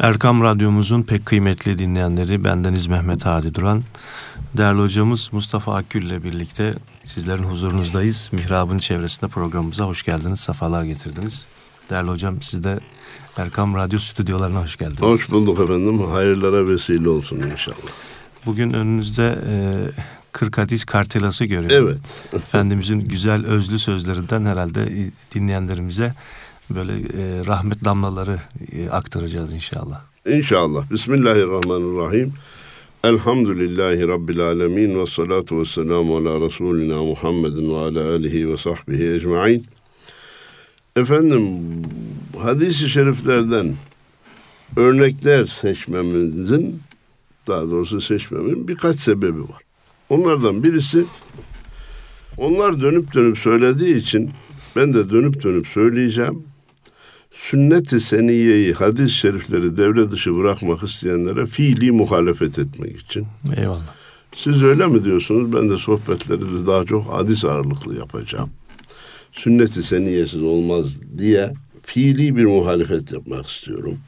Erkam Radyomuzun pek kıymetli dinleyenleri bendeniz Mehmet Hadi Duran. Değerli hocamız Mustafa Akgül ile birlikte sizlerin huzurunuzdayız. Mihrab'ın çevresinde programımıza hoş geldiniz, sefalar getirdiniz. Değerli hocam siz de Erkam Radyo stüdyolarına hoş geldiniz. Hoş bulduk efendim. Hayırlara vesile olsun inşallah. Bugün önünüzde e, 40 hadis kartelası görüyorum. Evet. Efendimizin güzel özlü sözlerinden herhalde dinleyenlerimize böyle e, rahmet damlaları e, aktaracağız inşallah. İnşallah. Bismillahirrahmanirrahim. Elhamdülillahi Rabbil alemin ve salatu ve selamu ala Resulina Muhammedin ve ala alihi ve sahbihi ecma'in. Efendim hadis-i şeriflerden örnekler seçmemizin daha doğrusu seçmemin birkaç sebebi var. Onlardan birisi onlar dönüp dönüp söylediği için ben de dönüp dönüp söyleyeceğim. Sünnet-i seniyeyi, hadis-i şerifleri devre dışı bırakmak isteyenlere fiili muhalefet etmek için. Eyvallah. Siz öyle mi diyorsunuz? Ben de sohbetleri de daha çok hadis ağırlıklı yapacağım. Sünnet-i seniyesiz olmaz diye fiili bir muhalefet yapmak istiyorum.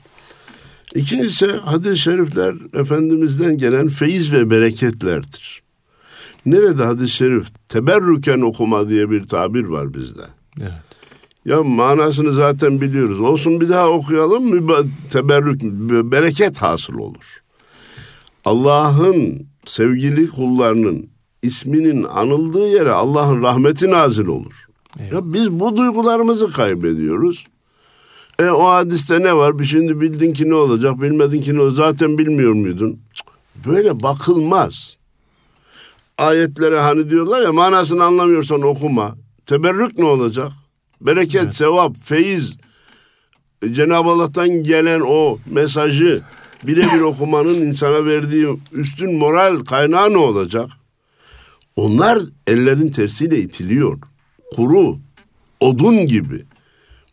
İkincisi hadis-i şerifler Efendimiz'den gelen feyiz ve bereketlerdir. Nerede hadis-i şerif teberrüken okuma diye bir tabir var bizde. Evet. Ya manasını zaten biliyoruz. Olsun bir daha okuyalım mı teberrük, bereket hasıl olur. Allah'ın sevgili kullarının isminin anıldığı yere Allah'ın rahmeti nazil olur. Evet. Ya biz bu duygularımızı kaybediyoruz. E o hadiste ne var? Bir şimdi bildin ki ne olacak, bilmedin ki ne olacak. Zaten bilmiyor muydun? Böyle bakılmaz. Ayetlere hani diyorlar ya manasını anlamıyorsan okuma. Teberrük ne olacak? Bereket, evet. sevap, feyiz, Cenab-ı Allah'tan gelen o mesajı birebir okumanın insana verdiği üstün moral kaynağı ne olacak? Onlar ellerin tersiyle itiliyor. Kuru, odun gibi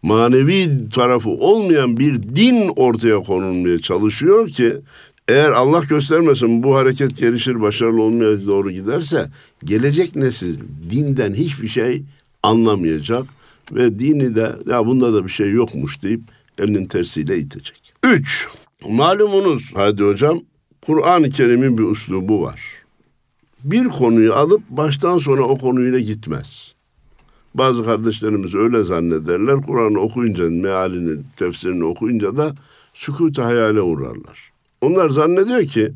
manevi tarafı olmayan bir din ortaya konulmaya çalışıyor ki eğer Allah göstermesin bu hareket gelişir başarılı olmaya doğru giderse gelecek nesil dinden hiçbir şey anlamayacak ve dini de ya bunda da bir şey yokmuş deyip elinin tersiyle itecek. Üç, malumunuz hadi hocam Kur'an-ı Kerim'in bir üslubu var. Bir konuyu alıp baştan sona o konuyla gitmez. Bazı kardeşlerimiz öyle zannederler. Kur'an'ı okuyunca, mealini, tefsirini okuyunca da sükut hayale uğrarlar. Onlar zannediyor ki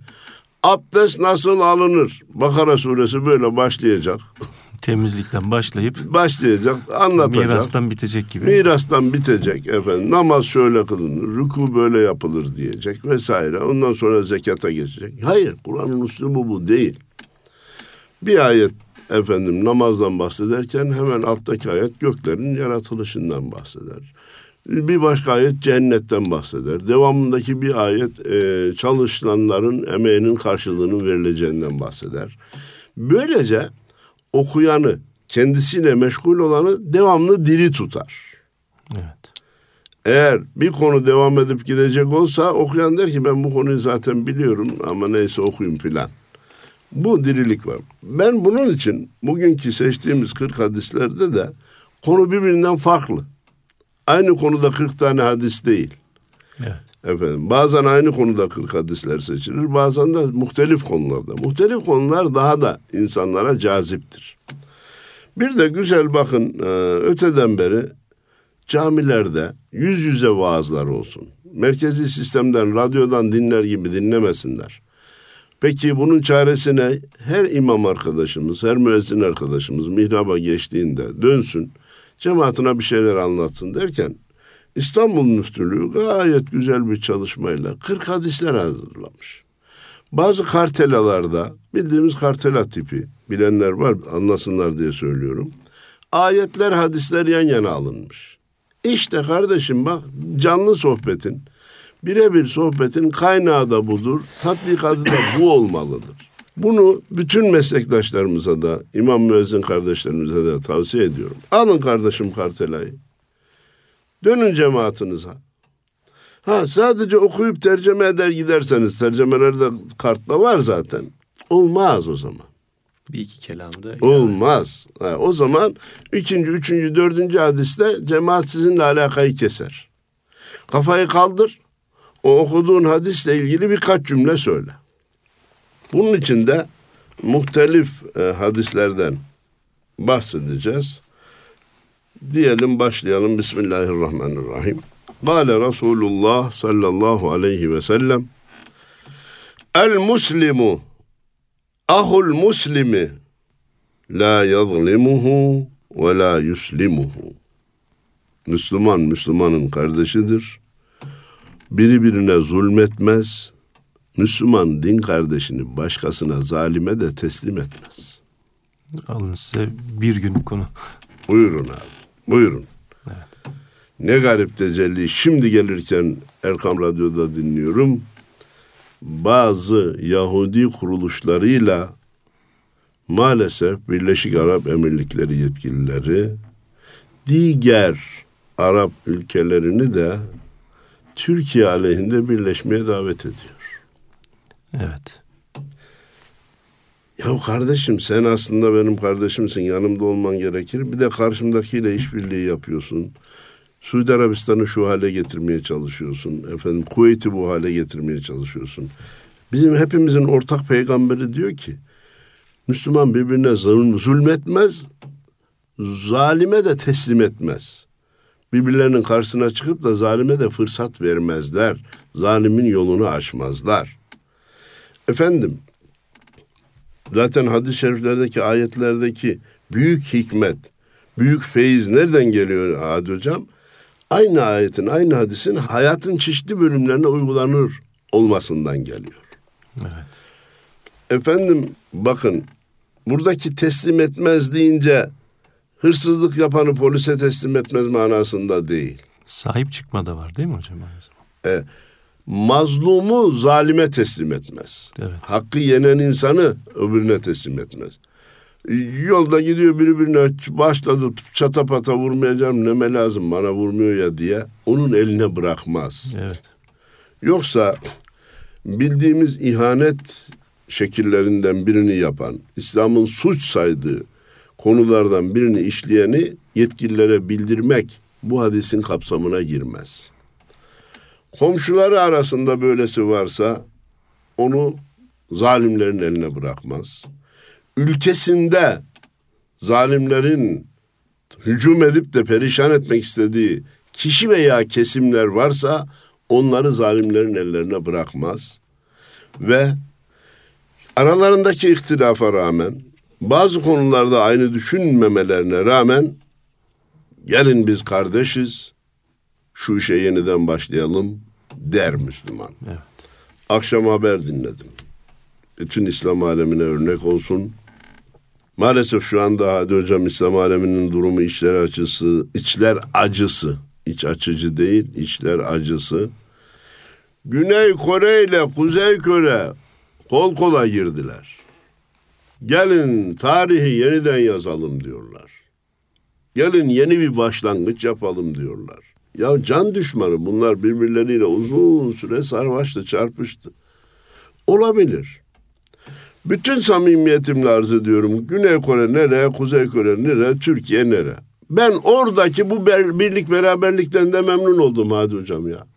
abdest nasıl alınır? Bakara suresi böyle başlayacak. temizlikten başlayıp başlayacak, anlatacak. Mirastan bitecek gibi. Mirastan bitecek efendim. Namaz şöyle kılınır, ruku böyle yapılır diyecek vesaire. Ondan sonra zekata geçecek. Hayır, Kur'an'ın üslubu bu değil. Bir ayet efendim namazdan bahsederken hemen alttaki ayet göklerin yaratılışından bahseder. Bir başka ayet cennetten bahseder. Devamındaki bir ayet e, çalışılanların emeğinin karşılığının verileceğinden bahseder. Böylece okuyanı, kendisiyle meşgul olanı devamlı diri tutar. Evet. Eğer bir konu devam edip gidecek olsa okuyan der ki ben bu konuyu zaten biliyorum ama neyse okuyayım filan. Bu dirilik var. Ben bunun için bugünkü seçtiğimiz 40 hadislerde de konu birbirinden farklı. Aynı konuda 40 tane hadis değil. Evet. Efendim bazen aynı konuda 40 hadisler seçilir, bazen de muhtelif konularda. Muhtelif konular daha da insanlara caziptir. Bir de güzel bakın e, öteden beri camilerde yüz yüze vaazlar olsun. Merkezi sistemden, radyodan dinler gibi dinlemesinler. Peki bunun çaresine her imam arkadaşımız, her müezzin arkadaşımız mihraba geçtiğinde dönsün, cemaatine bir şeyler anlatsın derken İstanbul Müftülüğü gayet güzel bir çalışmayla 40 hadisler hazırlamış. Bazı kartelalarda bildiğimiz kartela tipi bilenler var anlasınlar diye söylüyorum. Ayetler hadisler yan yana alınmış. İşte kardeşim bak canlı sohbetin birebir sohbetin kaynağı da budur. Tatbikatı da bu olmalıdır. Bunu bütün meslektaşlarımıza da, imam müezzin kardeşlerimize de tavsiye ediyorum. Alın kardeşim kartelayı. Dönün cemaatinize. Ha sadece okuyup tercüme eder giderseniz tercümelerde kartla var zaten. Olmaz o zaman. Bir iki kelamda. Olmaz. Ha, o zaman ikinci, üçüncü, dördüncü hadiste cemaat sizinle alakayı keser. Kafayı kaldır. o okuduğun hadisle ilgili birkaç cümle söyle. Bunun için de muhtelif e, hadislerden bahsedeceğiz. Diyelim başlayalım. Bismillahirrahmanirrahim. Kale Resulullah sallallahu aleyhi ve sellem El muslimu ahul muslimi la yazlimuhu ve la yuslimuhu. Müslüman Müslümanın kardeşidir. Biri birine zulmetmez. Müslüman din kardeşini başkasına zalime de teslim etmez. Alın size bir günlük konu. Buyurun abi. Buyurun. Evet. Ne garip tecelli. Şimdi gelirken Erkam Radyo'da dinliyorum. Bazı Yahudi kuruluşlarıyla maalesef Birleşik Arap Emirlikleri yetkilileri diğer Arap ülkelerini de Türkiye aleyhinde birleşmeye davet ediyor. Evet. Ya kardeşim sen aslında benim kardeşimsin yanımda olman gerekir. Bir de karşımdakiyle işbirliği yapıyorsun. Suudi Arabistan'ı şu hale getirmeye çalışıyorsun. Efendim Kuveyt'i bu hale getirmeye çalışıyorsun. Bizim hepimizin ortak peygamberi diyor ki Müslüman birbirine zulmetmez, zalime de teslim etmez. Birbirlerinin karşısına çıkıp da zalime de fırsat vermezler. Zalimin yolunu açmazlar. Efendim, zaten hadis-i şeriflerdeki ayetlerdeki büyük hikmet, büyük feyiz nereden geliyor Adi Hocam? Aynı ayetin, aynı hadisin hayatın çeşitli bölümlerine uygulanır olmasından geliyor. Evet. Efendim bakın buradaki teslim etmez deyince hırsızlık yapanı polise teslim etmez manasında değil. Sahip çıkma da var değil mi hocam? E, mazlumu zalime teslim etmez. Evet. Hakkı yenen insanı öbürüne teslim etmez. Yolda gidiyor birbirine başladı çatapata vurmayacağım neme lazım bana vurmuyor ya diye onun eline bırakmaz. Evet. Yoksa bildiğimiz ihanet şekillerinden birini yapan, İslam'ın suç saydığı konulardan birini işleyeni yetkililere bildirmek bu hadisin kapsamına girmez. Komşuları arasında böylesi varsa onu zalimlerin eline bırakmaz. Ülkesinde zalimlerin hücum edip de perişan etmek istediği kişi veya kesimler varsa onları zalimlerin ellerine bırakmaz ve aralarındaki ihtilafa rağmen bazı konularda aynı düşünmemelerine rağmen gelin biz kardeşiz şu işe yeniden başlayalım der Müslüman. Evet. Akşam haber dinledim. Bütün İslam alemine örnek olsun. Maalesef şu anda Hadi Hocam İslam aleminin durumu içler acısı, içler acısı, iç açıcı değil, içler acısı. Güney Kore ile Kuzey Kore kol kola girdiler. Gelin tarihi yeniden yazalım diyorlar. Gelin yeni bir başlangıç yapalım diyorlar. Ya can düşmanı bunlar birbirleriyle uzun süre sarvaştı, çarpıştı. Olabilir. Bütün samimiyetimle arz ediyorum. Güney Kore nereye, Kuzey Kore nereye, Türkiye nereye? Ben oradaki bu birlik beraberlikten de memnun oldum Hadi Hocam ya.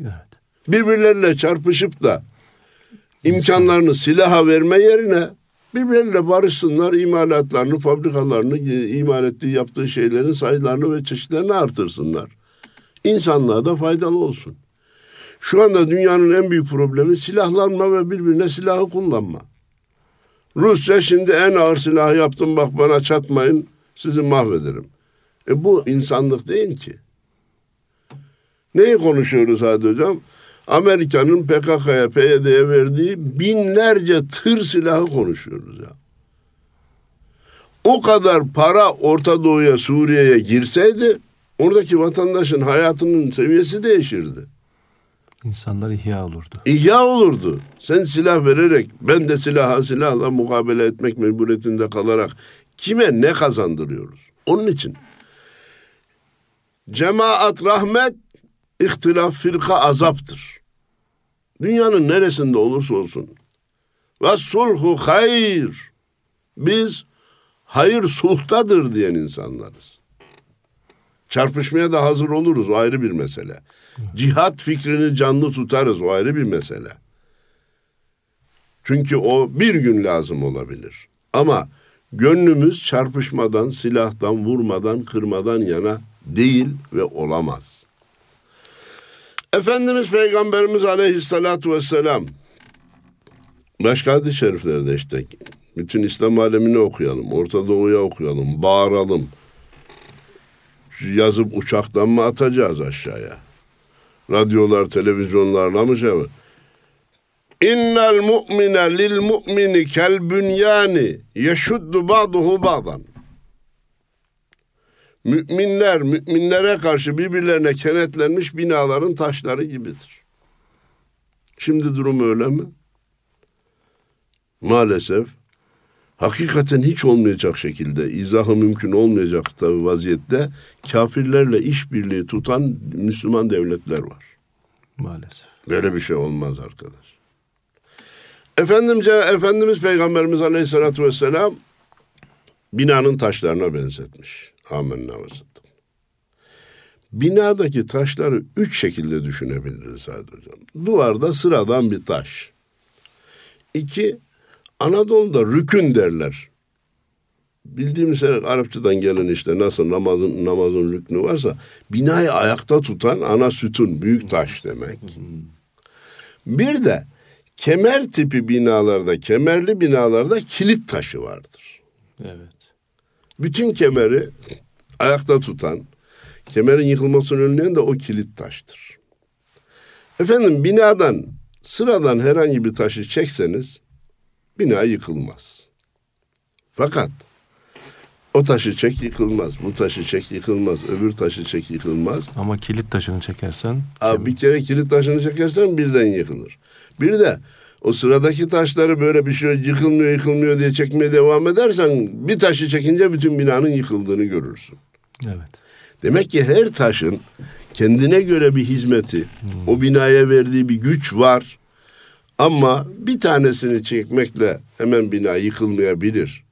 Evet. Birbirleriyle çarpışıp da imkanlarını silaha verme yerine birbirleriyle barışsınlar, imalatlarını, fabrikalarını, imal ettiği, yaptığı şeylerin sayılarını ve çeşitlerini artırsınlar. İnsanlığa da faydalı olsun. Şu anda dünyanın en büyük problemi silahlanma ve birbirine silahı kullanma. Rusya şimdi en ağır silahı yaptım bak bana çatmayın sizi mahvederim. E bu insanlık değil ki. Neyi konuşuyoruz Hadi Hocam? Amerika'nın PKK'ya, PYD'ye verdiği binlerce tır silahı konuşuyoruz ya. O kadar para Orta Doğu'ya, Suriye'ye girseydi oradaki vatandaşın hayatının seviyesi değişirdi. İnsanlar ihya olurdu. İhya olurdu. Sen silah vererek ben de silaha silahla mukabele etmek mecburiyetinde kalarak kime ne kazandırıyoruz? Onun için cemaat rahmet, ihtilaf firka azaptır. Dünyanın neresinde olursa olsun. Ve sulhu hayır. Biz hayır sulhtadır diyen insanlarız. Çarpışmaya da hazır oluruz o ayrı bir mesele. Cihat fikrini canlı tutarız o ayrı bir mesele. Çünkü o bir gün lazım olabilir. Ama gönlümüz çarpışmadan, silahtan, vurmadan, kırmadan yana değil ve olamaz. Efendimiz Peygamberimiz Aleyhisselatü Vesselam başka hadis-i şeriflerde işte bütün İslam alemini okuyalım, Orta Doğu'ya okuyalım, bağıralım. Yazıp uçaktan mı atacağız aşağıya? Radyolar, televizyonlarla mı şey? İnnel mu'mine lil mu'mini kel bünyani yeşuddu ba'duhu ba'dan. Müminler, müminlere karşı birbirlerine kenetlenmiş binaların taşları gibidir. Şimdi durum öyle mi? Maalesef hakikaten hiç olmayacak şekilde, izahı mümkün olmayacak tabi vaziyette kafirlerle işbirliği tutan Müslüman devletler var. Maalesef. Böyle bir şey olmaz arkadaş. Efendimce, Efendimiz Peygamberimiz Aleyhisselatü Vesselam binanın taşlarına benzetmiş. Amenna ve. Binadaki taşları üç şekilde düşünebiliriz Said Hocam. Duvarda sıradan bir taş. İki, Anadolu'da rükün derler. Bildiğimiz şey Arapçadan gelen işte nasıl namazın namazın rüknü varsa binayı ayakta tutan ana sütun büyük taş demek. Bir de kemer tipi binalarda, kemerli binalarda kilit taşı vardır. Evet. Bütün kemeri ayakta tutan, kemerin yıkılmasını önleyen de o kilit taştır. Efendim binadan sıradan herhangi bir taşı çekseniz bina yıkılmaz. Fakat o taşı çek yıkılmaz, bu taşı çek yıkılmaz, öbür taşı çek yıkılmaz. Ama kilit taşını çekersen Abi bir kere kilit taşını çekersen birden yıkılır. Bir de o sıradaki taşları böyle bir şey yıkılmıyor yıkılmıyor diye çekmeye devam edersen bir taşı çekince bütün binanın yıkıldığını görürsün. evet. Demek ki her taşın kendine göre bir hizmeti, o binaya verdiği bir güç var. Ama bir tanesini çekmekle hemen bina yıkılmayabilir.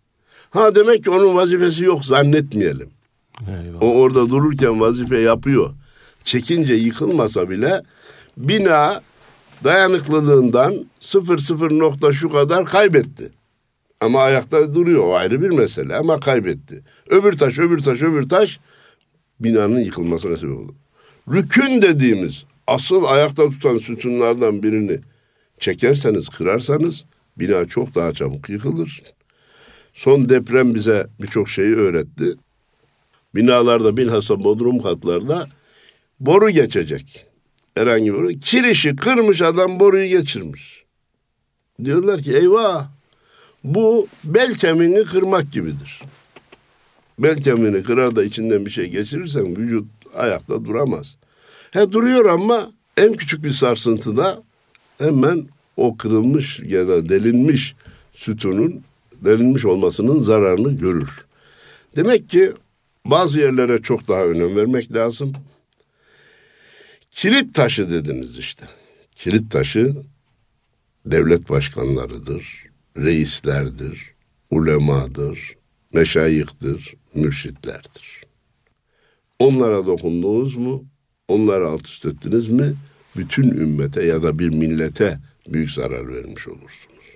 Ha demek ki onun vazifesi yok zannetmeyelim. Eyvallah. O orada dururken vazife yapıyor. Çekince yıkılmasa bile bina dayanıklılığından sıfır sıfır nokta şu kadar kaybetti. Ama ayakta duruyor o ayrı bir mesele ama kaybetti. Öbür taş, öbür taş, öbür taş binanın yıkılmasına sebep olur. Rükün dediğimiz asıl ayakta tutan sütunlardan birini çekerseniz, kırarsanız bina çok daha çabuk yıkılır. Son deprem bize birçok şeyi öğretti. Binalarda bilhassa bodrum katlarda boru geçecek. Herhangi bir boru. Kirişi kırmış adam boruyu geçirmiş. Diyorlar ki eyvah bu bel kemiğini kırmak gibidir. Bel kemiğini kırar da içinden bir şey geçirirsen vücut ayakta duramaz. He duruyor ama en küçük bir sarsıntıda hemen o kırılmış ya da delinmiş sütunun delinmiş olmasının zararını görür. Demek ki bazı yerlere çok daha önem vermek lazım. Kilit taşı dediniz işte. Kilit taşı devlet başkanlarıdır, reislerdir, ulemadır, meşayihtir, mürşitlerdir. Onlara dokundunuz mu, onları alt üst ettiniz mi, bütün ümmete ya da bir millete büyük zarar vermiş olursunuz.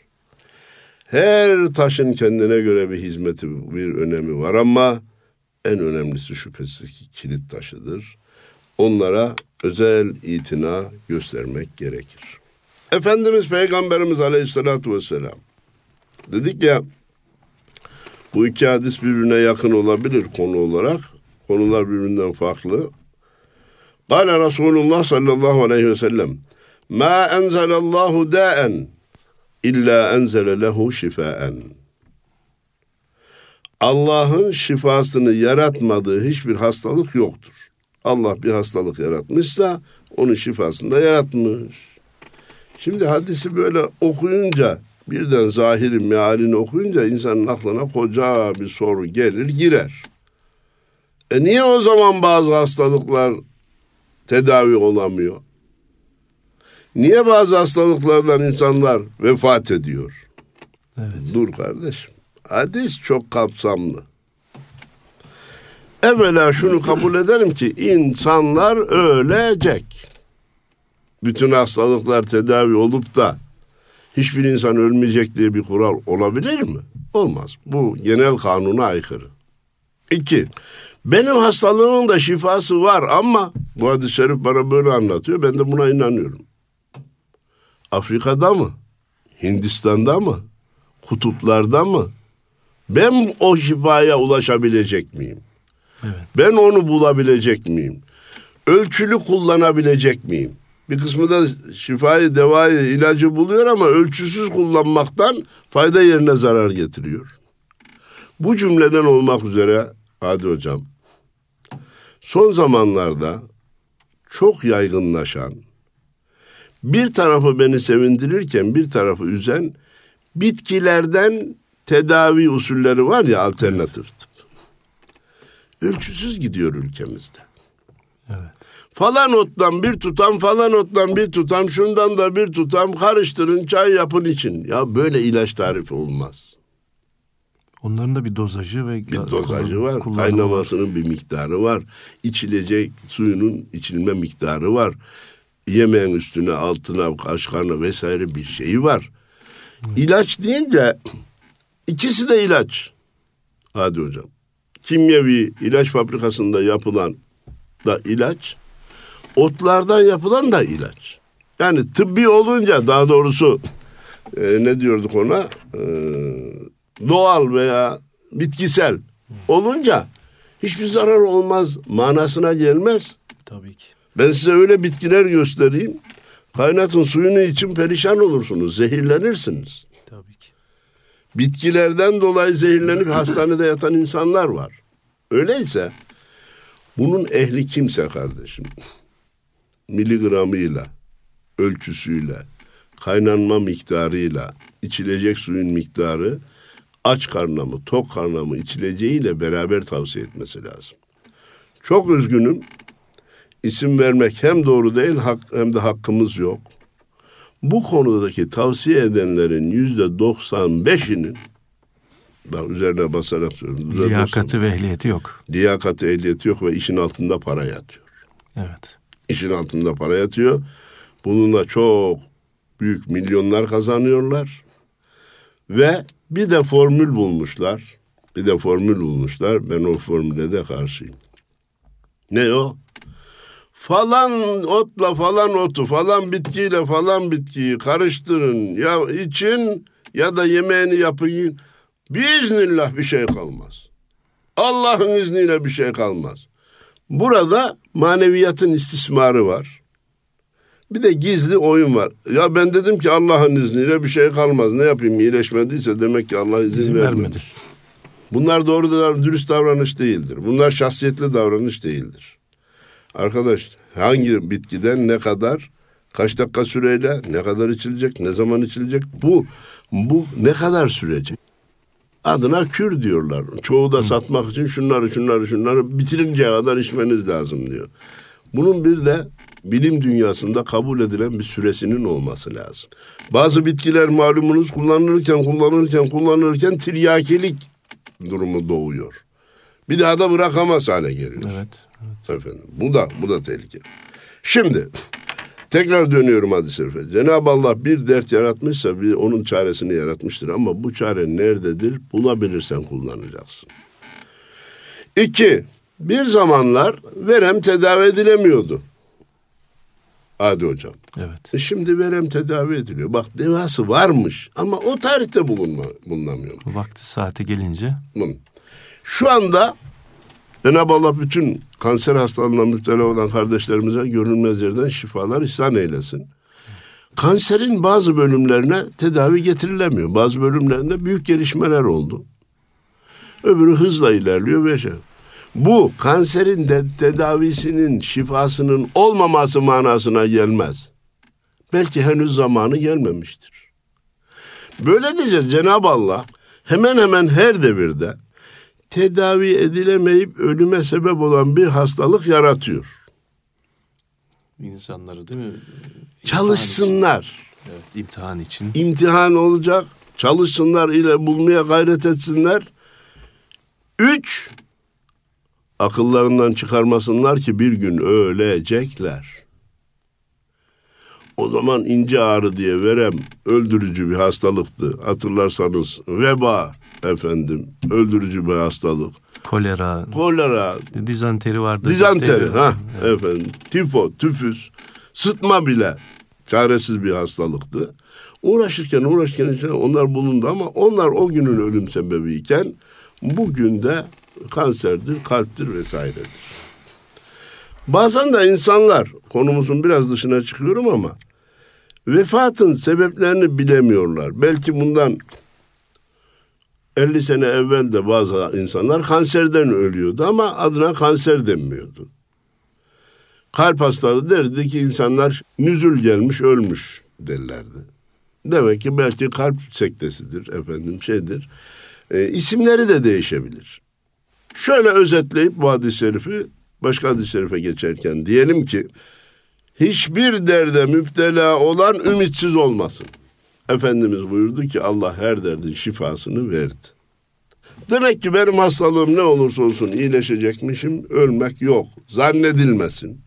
Her taşın kendine göre bir hizmeti, bir önemi var ama en önemlisi şüphesiz ki kilit taşıdır. Onlara özel itina göstermek gerekir. Efendimiz Peygamberimiz Aleyhisselatü Vesselam dedik ya bu iki hadis birbirine yakın olabilir konu olarak. Konular birbirinden farklı. Kale Resulullah sallallahu aleyhi ve sellem Ma enzelallahu da'en illa enzele lehu şifaen. Allah'ın şifasını yaratmadığı hiçbir hastalık yoktur. Allah bir hastalık yaratmışsa onun şifasını da yaratmış. Şimdi hadisi böyle okuyunca birden zahirin mealini okuyunca insanın aklına koca bir soru gelir girer. E niye o zaman bazı hastalıklar tedavi olamıyor? Niye bazı hastalıklardan insanlar vefat ediyor? Evet. Dur kardeşim. Hadis çok kapsamlı. Evvela şunu kabul edelim ki insanlar ölecek. Bütün hastalıklar tedavi olup da hiçbir insan ölmeyecek diye bir kural olabilir mi? Olmaz. Bu genel kanuna aykırı. İki, benim hastalığımın da şifası var ama bu hadis-i şerif bana böyle anlatıyor. Ben de buna inanıyorum. Afrika'da mı? Hindistan'da mı? Kutuplarda mı? Ben o şifaya ulaşabilecek miyim? Evet. Ben onu bulabilecek miyim? Ölçülü kullanabilecek miyim? Bir kısmı da şifayı, devayı, ilacı buluyor ama ölçüsüz kullanmaktan fayda yerine zarar getiriyor. Bu cümleden olmak üzere hadi hocam. Son zamanlarda çok yaygınlaşan bir tarafı beni sevindirirken bir tarafı üzen bitkilerden tedavi usulleri var ya alternatif tıp. Ölçüsüz gidiyor ülkemizde. Evet. Falan ottan bir tutam, falan ottan bir tutam, şundan da bir tutam karıştırın, çay yapın için. Ya böyle ilaç tarifi olmaz. Onların da bir dozajı ve Bir dozajı var, kullanımı kaynamasının bir miktarı var. İçilecek suyunun içilme miktarı var. Yemeğin üstüne, altına, kaşıklarına vesaire bir şeyi var. İlaç deyince ikisi de ilaç. Hadi hocam. Kimyevi ilaç fabrikasında yapılan da ilaç, otlardan yapılan da ilaç. Yani tıbbi olunca daha doğrusu e, ne diyorduk ona? E, doğal veya bitkisel olunca hiçbir zarar olmaz manasına gelmez. Tabii ki. Ben size öyle bitkiler göstereyim. Kaynatın suyunu için perişan olursunuz, zehirlenirsiniz. Tabii ki. Bitkilerden dolayı zehirlenip hastanede yatan insanlar var. Öyleyse bunun ehli kimse kardeşim. Miligramıyla, ölçüsüyle, kaynanma miktarıyla, içilecek suyun miktarı aç karnına mı, tok karnına mı içileceğiyle beraber tavsiye etmesi lazım. Çok üzgünüm. İsim vermek hem doğru değil hem de hakkımız yok. Bu konudaki tavsiye edenlerin yüzde 95'inin bak üzerine basarak söylüyorum. yüzde Liyakati ve ehliyeti yok. 90 liyakati ehliyeti yok ve işin altında para yatıyor. Evet. İşin altında para yatıyor. Bununla çok büyük milyonlar kazanıyorlar. Ve bir de formül bulmuşlar. Bir de formül bulmuşlar. Ben o formüle de karşıyım. Ne o? Falan otla falan otu, falan bitkiyle falan bitkiyi karıştırın. Ya için ya da yemeğini yapın. Biiznillah bir şey kalmaz. Allah'ın izniyle bir şey kalmaz. Burada maneviyatın istismarı var. Bir de gizli oyun var. Ya ben dedim ki Allah'ın izniyle bir şey kalmaz. Ne yapayım iyileşmediyse demek ki Allah izin, İzin vermedi. vermedi. Bunlar doğru dürüst davranış değildir. Bunlar şahsiyetli davranış değildir. Arkadaş hangi bitkiden ne kadar kaç dakika süreyle ne kadar içilecek ne zaman içilecek bu bu ne kadar sürecek? Adına kür diyorlar. Çoğu da satmak için şunları şunları şunları bitirinceye kadar içmeniz lazım diyor. Bunun bir de bilim dünyasında kabul edilen bir süresinin olması lazım. Bazı bitkiler malumunuz kullanılırken kullanılırken kullanılırken tiryakilik durumu doğuyor. Bir daha da bırakamaz hale geliyor. Evet. Efendim bu da bu da tehlike. Şimdi tekrar dönüyorum hadis-i şerife. Cenab-ı Allah bir dert yaratmışsa bir onun çaresini yaratmıştır ama bu çare nerededir? Bulabilirsen kullanacaksın. İki, bir zamanlar verem tedavi edilemiyordu. Hadi hocam. Evet. E Şimdi verem tedavi ediliyor. Bak devası varmış ama o tarihte bulunma, bulunamıyor. Vakti saati gelince. Şu anda Cenab-ı Allah bütün kanser hastalığına müptela olan kardeşlerimize görünmez yerden şifalar ihsan eylesin. Kanserin bazı bölümlerine tedavi getirilemiyor. Bazı bölümlerinde büyük gelişmeler oldu. Öbürü hızla ilerliyor ve şey. Bu kanserin de tedavisinin, şifasının olmaması manasına gelmez. Belki henüz zamanı gelmemiştir. Böylece Cenab-ı Allah hemen hemen her devirde tedavi edilemeyip ölüme sebep olan bir hastalık yaratıyor. insanları değil mi? Çalışsınlar. İmtihan için. Evet, imtihan için. İmtihan olacak. Çalışsınlar ile bulmaya gayret etsinler. Üç, akıllarından çıkarmasınlar ki bir gün ölecekler. O zaman ince ağrı diye verem öldürücü bir hastalıktı. Hatırlarsanız veba efendim öldürücü bir hastalık. Kolera, Kolera, dizanteri vardı. dizanteri ha efendim tifo, tüfüs, sıtma bile çaresiz bir hastalıktı. Uğraşırken uğraşırken onlar bulundu ama onlar o günün ölüm sebebiyken bugün de kanserdir, kalptir vesairedir. Bazen de insanlar konumuzun biraz dışına çıkıyorum ama vefatın sebeplerini bilemiyorlar. Belki bundan 50 sene evvel de bazı insanlar kanserden ölüyordu ama adına kanser denmiyordu. Kalp hastalığı derdi ki insanlar nüzül gelmiş ölmüş derlerdi. Demek ki belki kalp sektesidir efendim şeydir. E, isimleri de değişebilir. Şöyle özetleyip bu hadis-i şerifi başka hadis-i şerife geçerken diyelim ki hiçbir derde müptela olan ümitsiz olmasın. Efendimiz buyurdu ki Allah her derdin şifasını verdi. Demek ki benim hastalığım ne olursa olsun iyileşecekmişim, ölmek yok. Zannedilmesin.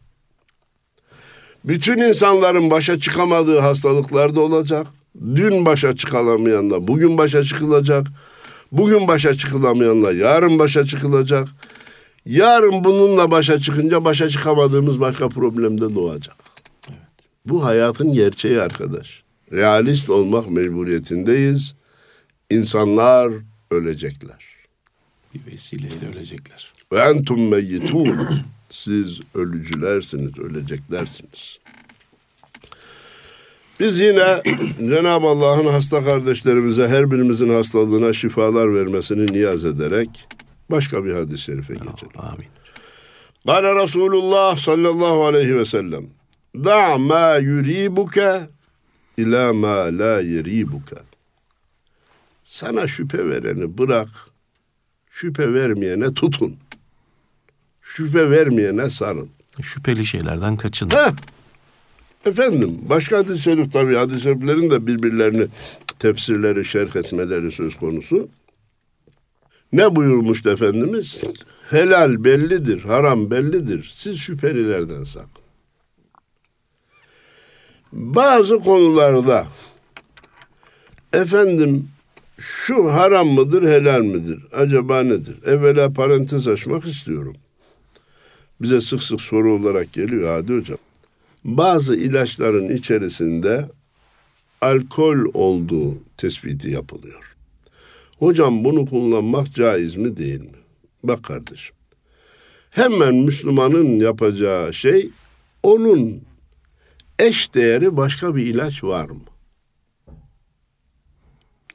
Bütün insanların başa çıkamadığı hastalıklar da olacak. Dün başa çıkılamayanla bugün başa çıkılacak. Bugün başa çıkılamayanla yarın başa çıkılacak. Yarın bununla başa çıkınca başa çıkamadığımız başka problem de doğacak. Bu hayatın gerçeği arkadaş. Realist olmak mecburiyetindeyiz. İnsanlar ölecekler. Bir vesileyle ölecekler. Ve entum meyyitun. Siz ölücülersiniz, öleceklersiniz. Biz yine Cenab-ı Allah'ın hasta kardeşlerimize her birimizin hastalığına şifalar vermesini niyaz ederek başka bir hadis-i şerife geçelim. Amin. Kale Resulullah sallallahu aleyhi ve sellem Da ma yuribuke ila ma la yeribuke Sana şüphe vereni bırak, şüphe vermeyene tutun. Şüphe vermeyene sarıl. Şüpheli şeylerden kaçın. Heh. Efendim başka hadis-i şerif tabii hadis-i şeriflerin de birbirlerini tefsirleri, şerh etmeleri söz konusu. Ne buyurmuştu Efendimiz? Helal bellidir, haram bellidir. Siz şüphelilerden sakın. Bazı konularda efendim şu haram mıdır, helal midir? Acaba nedir? Evvela parantez açmak istiyorum. Bize sık sık soru olarak geliyor Hadi Hocam. Bazı ilaçların içerisinde alkol olduğu tespiti yapılıyor. Hocam bunu kullanmak caiz mi değil mi? Bak kardeşim. Hemen Müslümanın yapacağı şey onun eş değeri başka bir ilaç var mı?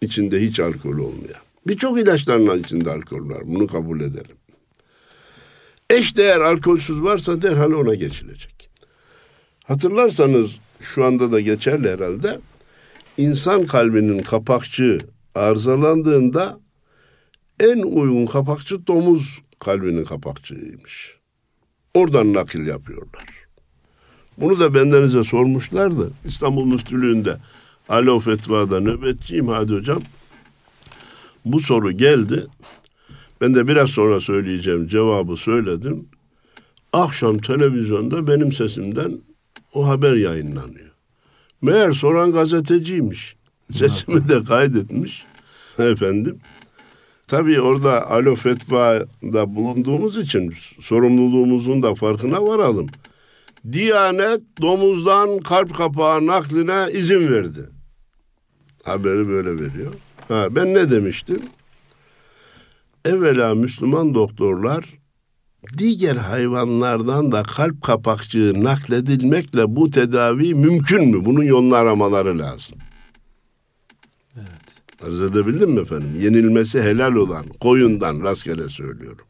İçinde hiç alkol olmayan. Birçok ilaçların içinde alkol var. Bunu kabul edelim. Eş değer alkolsüz varsa derhal ona geçilecek. Hatırlarsanız şu anda da geçerli herhalde. İnsan kalbinin kapakçığı arızalandığında en uygun kapakçı domuz kalbinin kapakçığıymış. Oradan nakil yapıyorlar. Bunu da bendenize sormuşlardı. İstanbul Müftülüğü'nde Alo Fetva'da nöbetçiyim hadi hocam. Bu soru geldi. Ben de biraz sonra söyleyeceğim cevabı söyledim. Akşam televizyonda benim sesimden o haber yayınlanıyor. Meğer soran gazeteciymiş. Sesimi de kaydetmiş. Efendim. Tabii orada alo fetvada bulunduğumuz için sorumluluğumuzun da farkına varalım. Diyanet domuzdan kalp kapağı nakline izin verdi. Haberi böyle veriyor. Ha, ben ne demiştim? Evvela Müslüman doktorlar diğer hayvanlardan da kalp kapakçığı nakledilmekle bu tedavi mümkün mü? Bunun yolunu aramaları lazım. Evet. Arz edebildim mi efendim? Yenilmesi helal olan koyundan rastgele söylüyorum.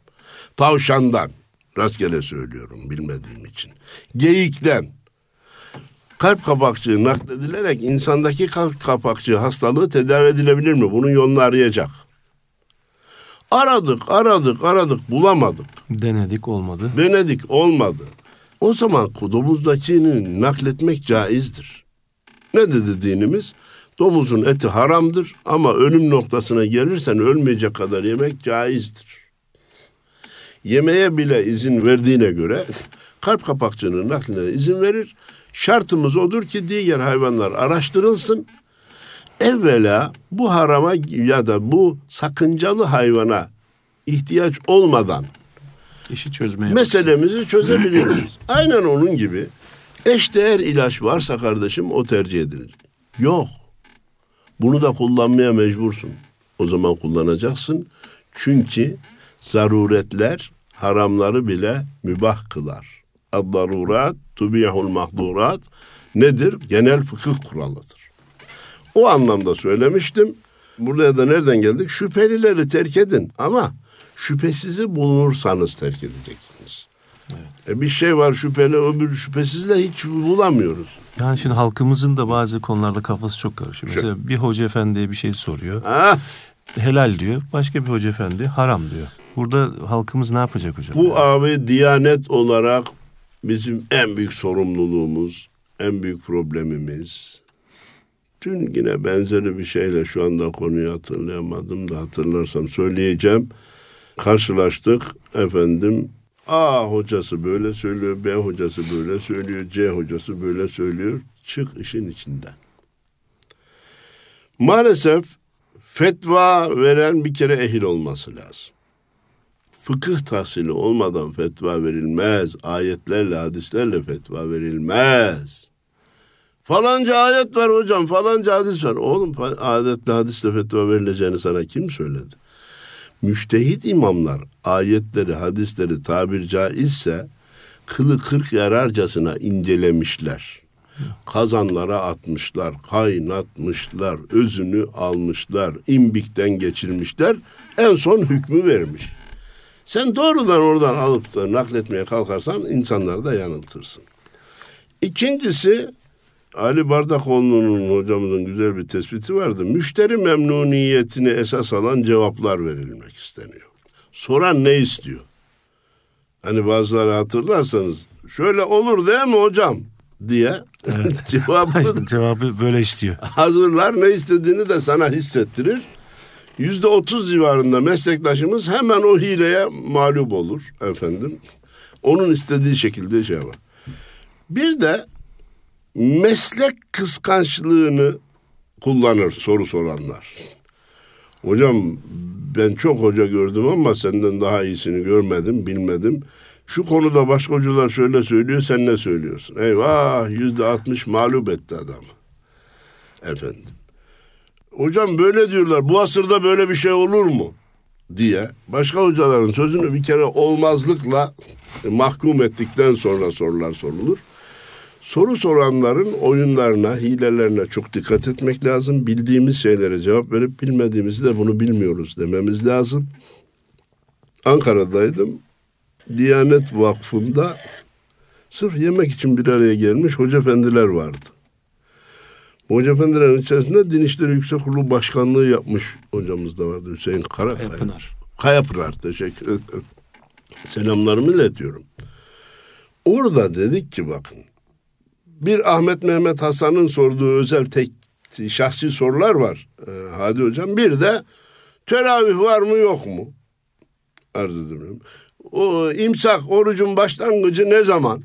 Tavşandan rastgele söylüyorum bilmediğim için. Geyikten kalp kapakçığı nakledilerek insandaki kalp kapakçığı hastalığı tedavi edilebilir mi? Bunun yolunu arayacak. Aradık, aradık, aradık, bulamadık. Denedik olmadı. Denedik, olmadı. O zaman domuzdakini nakletmek caizdir. Ne dedi dinimiz? Domuzun eti haramdır ama ölüm noktasına gelirsen ölmeyecek kadar yemek caizdir. Yemeğe bile izin verdiğine göre kalp kapakçığının nakline izin verir. Şartımız odur ki diğer hayvanlar araştırılsın. Evvela bu harama ya da bu sakıncalı hayvana ihtiyaç olmadan işi çözmeye meselemizi çözebiliriz. Aynen onun gibi eşdeğer ilaç varsa kardeşim o tercih edilir. Yok. Bunu da kullanmaya mecbursun. O zaman kullanacaksın. Çünkü zaruretler haramları bile mübah kılar. Ad-darurat tubihul mahdurat nedir? Genel fıkıh kuralıdır. O anlamda söylemiştim. Buraya da nereden geldik? Şüphelileri terk edin ama şüphesizi bulunursanız terk edeceksiniz. Evet. E bir şey var şüpheli öbür şüphesiz de hiç bulamıyoruz. Yani şimdi halkımızın da bazı konularda kafası çok karışıyor. Mesela bir hoca efendiye bir şey soruyor. Ha? Helal diyor. Başka bir hoca efendi haram diyor. Burada halkımız ne yapacak hocam? Bu abi diyanet olarak bizim en büyük sorumluluğumuz, en büyük problemimiz. Dün yine benzeri bir şeyle şu anda konuyu hatırlayamadım da hatırlarsam söyleyeceğim. Karşılaştık efendim A hocası böyle söylüyor, B hocası böyle söylüyor, C hocası böyle söylüyor. Çık işin içinden. Maalesef fetva veren bir kere ehil olması lazım. Fıkıh tahsili olmadan fetva verilmez. Ayetlerle, hadislerle fetva verilmez. Falanca ayet var hocam, falanca hadis var. Oğlum ayetle, hadisle fetva verileceğini sana kim söyledi? müştehit imamlar ayetleri, hadisleri tabir caizse kılı kırk yararcasına incelemişler. Kazanlara atmışlar, kaynatmışlar, özünü almışlar, imbikten geçirmişler. En son hükmü vermiş. Sen doğrudan oradan alıp da nakletmeye kalkarsan insanları da yanıltırsın. İkincisi Ali Bardakoğlu'nun hocamızın güzel bir tespiti vardı. Müşteri memnuniyetini esas alan cevaplar verilmek isteniyor. Soran ne istiyor? Hani bazıları hatırlarsanız şöyle olur değil mi hocam diye evet. cevabı, cevabı böyle istiyor. Hazırlar ne istediğini de sana hissettirir. Yüzde otuz civarında meslektaşımız hemen o hileye mağlup olur efendim. Onun istediği şekilde şey var. Bir de meslek kıskançlığını kullanır soru soranlar. Hocam ben çok hoca gördüm ama senden daha iyisini görmedim, bilmedim. Şu konuda başka hocalar şöyle söylüyor, sen ne söylüyorsun? Eyvah yüzde altmış mağlup etti adamı. Efendim. Hocam böyle diyorlar, bu asırda böyle bir şey olur mu? diye başka hocaların sözünü bir kere olmazlıkla mahkum ettikten sonra sorular sorulur. Soru soranların oyunlarına, hilelerine çok dikkat etmek lazım. Bildiğimiz şeylere cevap verip bilmediğimizi de bunu bilmiyoruz dememiz lazım. Ankara'daydım. Diyanet Vakfı'nda sırf yemek için bir araya gelmiş hoca efendiler vardı. Hoca efendilerin içerisinde Din İşleri Yüksek Kurulu Başkanlığı yapmış hocamız da vardı Hüseyin Karakaya. Kayapınar. Kayapınar teşekkür ederim. Selamlarımı iletiyorum. Orada dedik ki bakın bir Ahmet Mehmet Hasan'ın sorduğu özel tek şahsi sorular var ee, Hadi Hocam. Bir de teravih var mı yok mu? Arz edemiyorum. O imsak orucun başlangıcı ne zaman?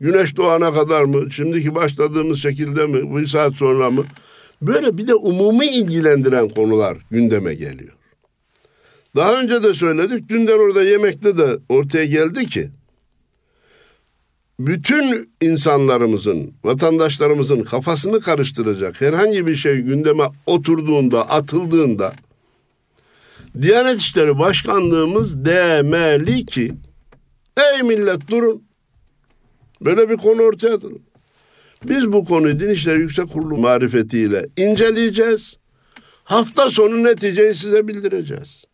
Güneş doğana kadar mı? Şimdiki başladığımız şekilde mi? Bir saat sonra mı? Böyle bir de umumi ilgilendiren konular gündeme geliyor. Daha önce de söyledik. Dünden orada yemekte de ortaya geldi ki bütün insanlarımızın, vatandaşlarımızın kafasını karıştıracak herhangi bir şey gündeme oturduğunda, atıldığında Diyanet İşleri Başkanlığımız demeli ki ey millet durun. Böyle bir konu ortaya atın. Biz bu konuyu Din İşleri Yüksek Kurulu marifetiyle inceleyeceğiz. Hafta sonu neticeyi size bildireceğiz.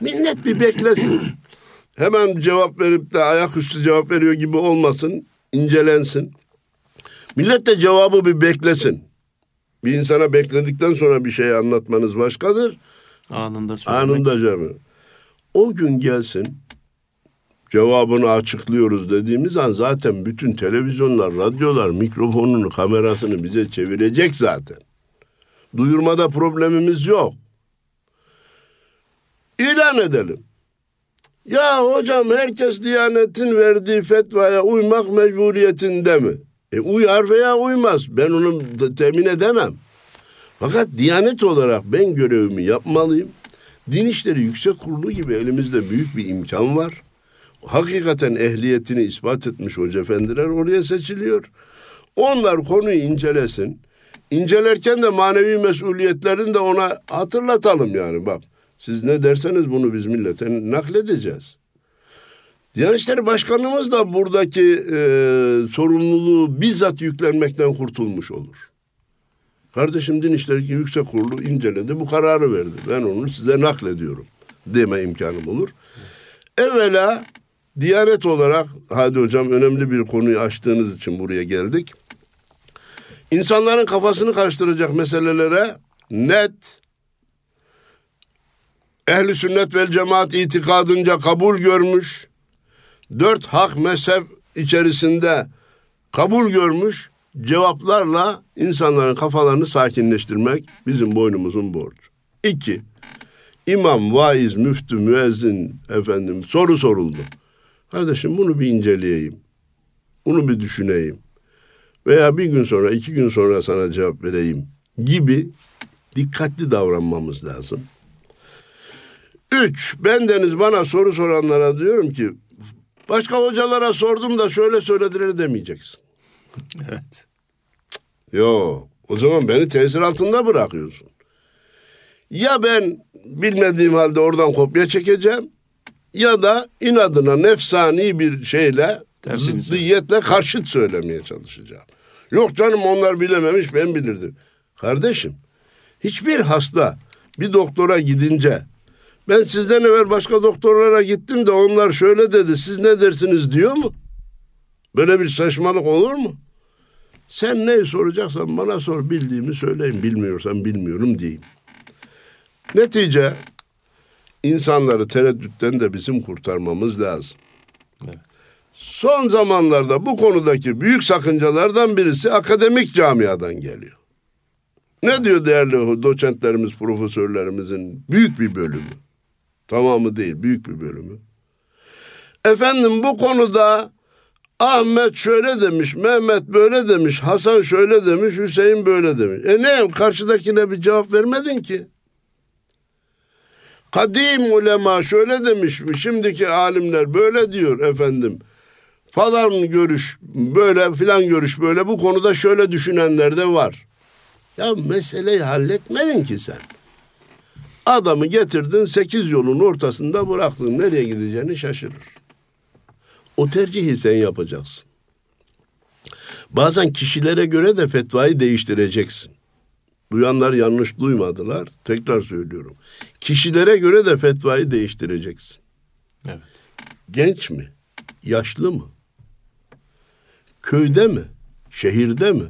Millet bir beklesin hemen cevap verip de ayaküstü cevap veriyor gibi olmasın, incelensin. Millet de cevabı bir beklesin. Bir insana bekledikten sonra bir şey anlatmanız başkadır. Anında söylemek. Anında cevabı. O gün gelsin, cevabını açıklıyoruz dediğimiz an zaten bütün televizyonlar, radyolar mikrofonunu, kamerasını bize çevirecek zaten. Duyurmada problemimiz yok. İlan edelim. Ya hocam herkes Diyanet'in verdiği fetvaya uymak mecburiyetinde mi? E uyar veya uymaz. Ben onu temin edemem. Fakat Diyanet olarak ben görevimi yapmalıyım. Din İşleri Yüksek Kurulu gibi elimizde büyük bir imkan var. Hakikaten ehliyetini ispat etmiş hoca efendiler oraya seçiliyor. Onlar konuyu incelesin. İncelerken de manevi mesuliyetlerini de ona hatırlatalım yani bak. Siz ne derseniz bunu biz millete nakledeceğiz. Diyanet İşleri Başkanımız da buradaki e, sorumluluğu bizzat yüklenmekten kurtulmuş olur. Kardeşim Din İşleri Yüksek Kurulu inceledi, bu kararı verdi. Ben onu size naklediyorum deme imkanım olur. Evvela Diyanet olarak, hadi hocam önemli bir konuyu açtığınız için buraya geldik. İnsanların kafasını karıştıracak meselelere net, ehli sünnet vel cemaat itikadınca kabul görmüş, dört hak mezhep içerisinde kabul görmüş cevaplarla insanların kafalarını sakinleştirmek bizim boynumuzun borcu. İki, imam, vaiz, müftü, müezzin efendim soru soruldu. Kardeşim bunu bir inceleyeyim. Bunu bir düşüneyim. Veya bir gün sonra, iki gün sonra sana cevap vereyim gibi dikkatli davranmamız lazım. Üç, ben deniz bana soru soranlara diyorum ki başka hocalara sordum da şöyle söylediler demeyeceksin. Evet. Yo, o zaman beni tesir altında bırakıyorsun. Ya ben bilmediğim halde oradan kopya çekeceğim ya da inadına nefsani bir şeyle zıddiyetle karşıt söylemeye çalışacağım. Yok canım onlar bilememiş ben bilirdim. Kardeşim hiçbir hasta bir doktora gidince ben sizden evvel başka doktorlara gittim de onlar şöyle dedi siz ne dersiniz diyor mu? Böyle bir saçmalık olur mu? Sen neyi soracaksan bana sor bildiğimi söyleyeyim bilmiyorsan bilmiyorum diyeyim. Netice insanları tereddütten de bizim kurtarmamız lazım. Evet. Son zamanlarda bu konudaki büyük sakıncalardan birisi akademik camiadan geliyor. Ne diyor değerli doçentlerimiz, profesörlerimizin büyük bir bölümü? Tamamı değil, büyük bir bölümü. Efendim bu konuda Ahmet şöyle demiş, Mehmet böyle demiş, Hasan şöyle demiş, Hüseyin böyle demiş. E ne karşıdakine bir cevap vermedin ki? Kadim ulema şöyle demiş mi? Şimdiki alimler böyle diyor efendim. Falan görüş böyle filan görüş böyle bu konuda şöyle düşünenler de var. Ya meseleyi halletmedin ki sen. Adamı getirdin sekiz yolun ortasında bıraktın. Nereye gideceğini şaşırır. O tercihi sen yapacaksın. Bazen kişilere göre de fetvayı değiştireceksin. Duyanlar yanlış duymadılar. Tekrar söylüyorum. Kişilere göre de fetvayı değiştireceksin. Evet. Genç mi? Yaşlı mı? Köyde mi? Şehirde mi?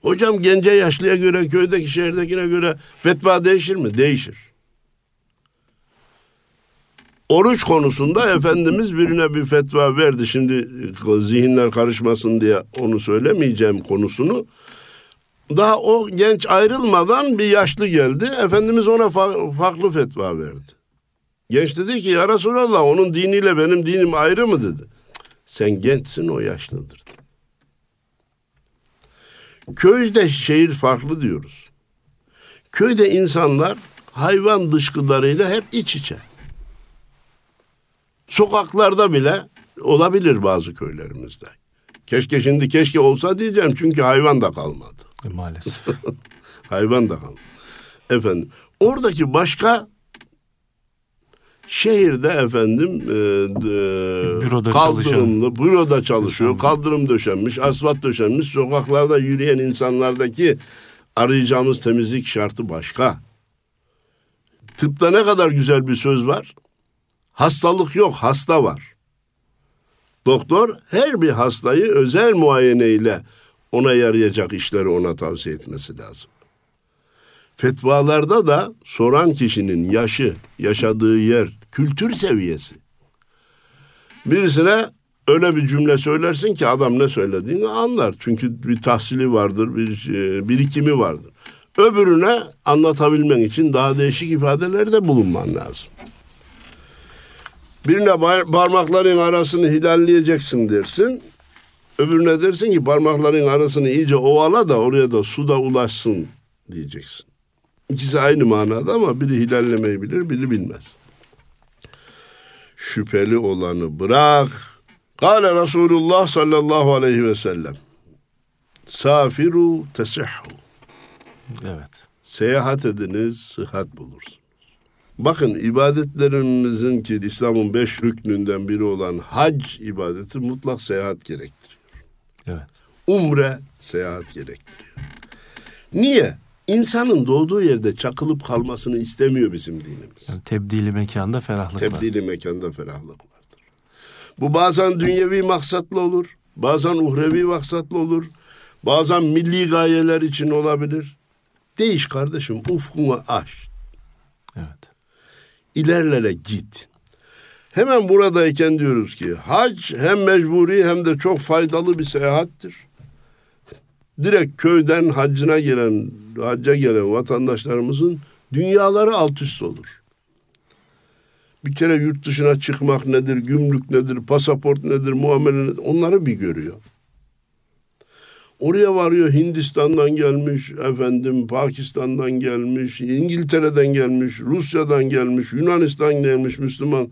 Hocam gence yaşlıya göre, köydeki şehirdekine göre fetva değişir mi? Değişir. Oruç konusunda Efendimiz birine bir fetva verdi. Şimdi zihinler karışmasın diye onu söylemeyeceğim konusunu. Daha o genç ayrılmadan bir yaşlı geldi. Efendimiz ona fa- farklı fetva verdi. Genç dedi ki ya Resulallah onun diniyle benim dinim ayrı mı dedi. Sen gençsin o yaşlıdır. dedi. Köyde şehir farklı diyoruz. Köyde insanlar hayvan dışkılarıyla hep iç içe. Sokaklarda bile olabilir bazı köylerimizde. Keşke şimdi keşke olsa diyeceğim çünkü hayvan da kalmadı. E, maalesef. Hayvan da kalmadı. Efendim oradaki başka şehirde efendim e, e, Büroda kaldırımlı, büroda çalışıyor, kaldırım döşenmiş, asfalt döşenmiş, sokaklarda yürüyen insanlardaki arayacağımız temizlik şartı başka. Tıpta ne kadar güzel bir söz var. Hastalık yok, hasta var. Doktor her bir hastayı özel muayeneyle ona yarayacak işleri ona tavsiye etmesi lazım. Fetvalarda da soran kişinin yaşı, yaşadığı yer, kültür seviyesi. Birisine öyle bir cümle söylersin ki adam ne söylediğini anlar. Çünkü bir tahsili vardır, bir e, birikimi vardır. Öbürüne anlatabilmen için daha değişik ifadelerde bulunman lazım. Birine parmakların arasını hilalleyeceksin dersin. Öbürüne dersin ki parmakların arasını iyice ovala da oraya da suda ulaşsın diyeceksin. İkisi aynı manada ama biri hilallemeyi bilir, biri bilmez. Şüpheli olanı bırak. Kale Resulullah sallallahu aleyhi ve sellem. Safiru tesihhu. Evet. Seyahat ediniz, sıhhat bulursunuz. Bakın ibadetlerimizin ki İslam'ın beş rüknünden biri olan hac ibadeti mutlak seyahat gerektiriyor. Evet. Umre seyahat gerektiriyor. Niye? İnsanın doğduğu yerde çakılıp kalmasını istemiyor bizim dinimiz. Yani tebdili mekanda ferahlık var. Tebdili mekanda ferahlık vardır. Bu bazen dünyevi maksatlı olur, bazen uhrevi maksatlı olur, bazen milli gayeler için olabilir. Değiş kardeşim, ufkunu aş. İlerlere git. Hemen buradayken diyoruz ki hac hem mecburi hem de çok faydalı bir seyahattir. Direkt köyden haccına gelen, hacca gelen vatandaşlarımızın dünyaları alt üst olur. Bir kere yurt dışına çıkmak nedir, gümrük nedir, pasaport nedir, muamele nedir onları bir görüyor. Oraya varıyor Hindistan'dan gelmiş, efendim Pakistan'dan gelmiş, İngiltere'den gelmiş, Rusya'dan gelmiş, Yunanistan gelmiş Müslüman.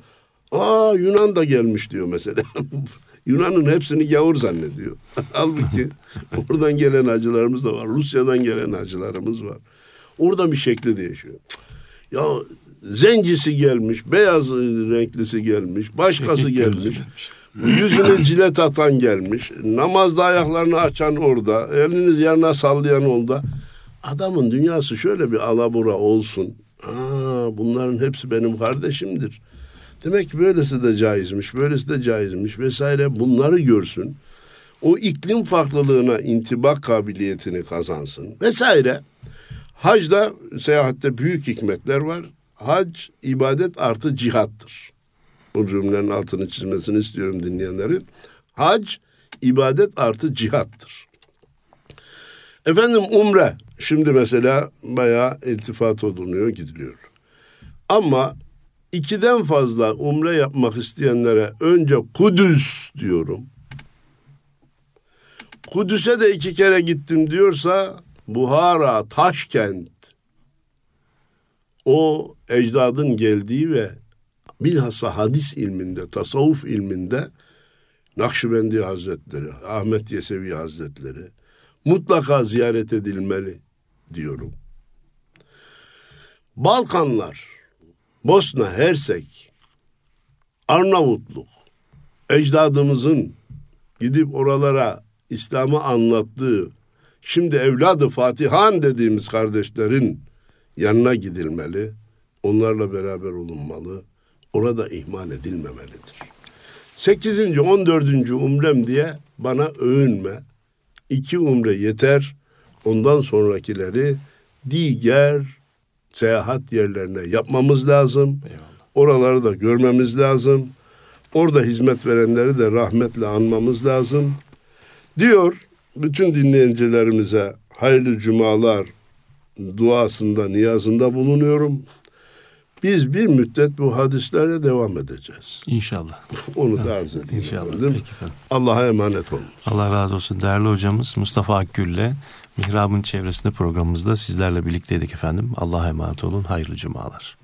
Aa Yunan da gelmiş diyor mesela. Yunan'ın hepsini gavur zannediyor. Halbuki oradan gelen hacılarımız da var. Rusya'dan gelen hacılarımız var. Orada bir şekli değişiyor. Ya zencisi gelmiş, beyaz renklisi gelmiş, başkası gelmiş. Yüzüne cilet atan gelmiş. Namazda ayaklarını açan orada. Elini yanına sallayan orada. Adamın dünyası şöyle bir alabura olsun. Aa, bunların hepsi benim kardeşimdir. Demek ki böylesi de caizmiş, böylesi de caizmiş vesaire bunları görsün. O iklim farklılığına intibak kabiliyetini kazansın vesaire. Hacda, seyahatte büyük hikmetler var. Hac, ibadet artı cihattır. Bu cümlenin altını çizmesini istiyorum dinleyenlerin. Hac, ibadet artı cihattır. Efendim umre, şimdi mesela bayağı iltifat olunuyor, gidiliyor. Ama ikiden fazla umre yapmak isteyenlere önce Kudüs diyorum. Kudüs'e de iki kere gittim diyorsa Buhara, Taşkent o ecdadın geldiği ve bilhassa hadis ilminde, tasavvuf ilminde Nakşibendi Hazretleri, Ahmet Yesevi Hazretleri mutlaka ziyaret edilmeli diyorum. Balkanlar, Bosna, Hersek, Arnavutluk, ecdadımızın gidip oralara İslam'ı anlattığı, şimdi evladı Fatihan dediğimiz kardeşlerin yanına gidilmeli, onlarla beraber olunmalı, orada ihmal edilmemelidir. 8. 14. umrem diye bana övünme. İki umre yeter. Ondan sonrakileri diğer seyahat yerlerine yapmamız lazım. Eyvallah. Oraları da görmemiz lazım. Orada hizmet verenleri de rahmetle anmamız lazım. Diyor bütün dinleyicilerimize hayırlı cumalar duasında, niyazında bulunuyorum. Biz bir müddet bu hadislere devam edeceğiz. İnşallah. Onu da arz edeyim. İnşallah. efendim. Peki efendim. Allah'a emanet olun. Allah razı olsun. Değerli hocamız Mustafa Akgül'le Mihrab'ın çevresinde programımızda sizlerle birlikteydik efendim. Allah'a emanet olun. Hayırlı cumalar.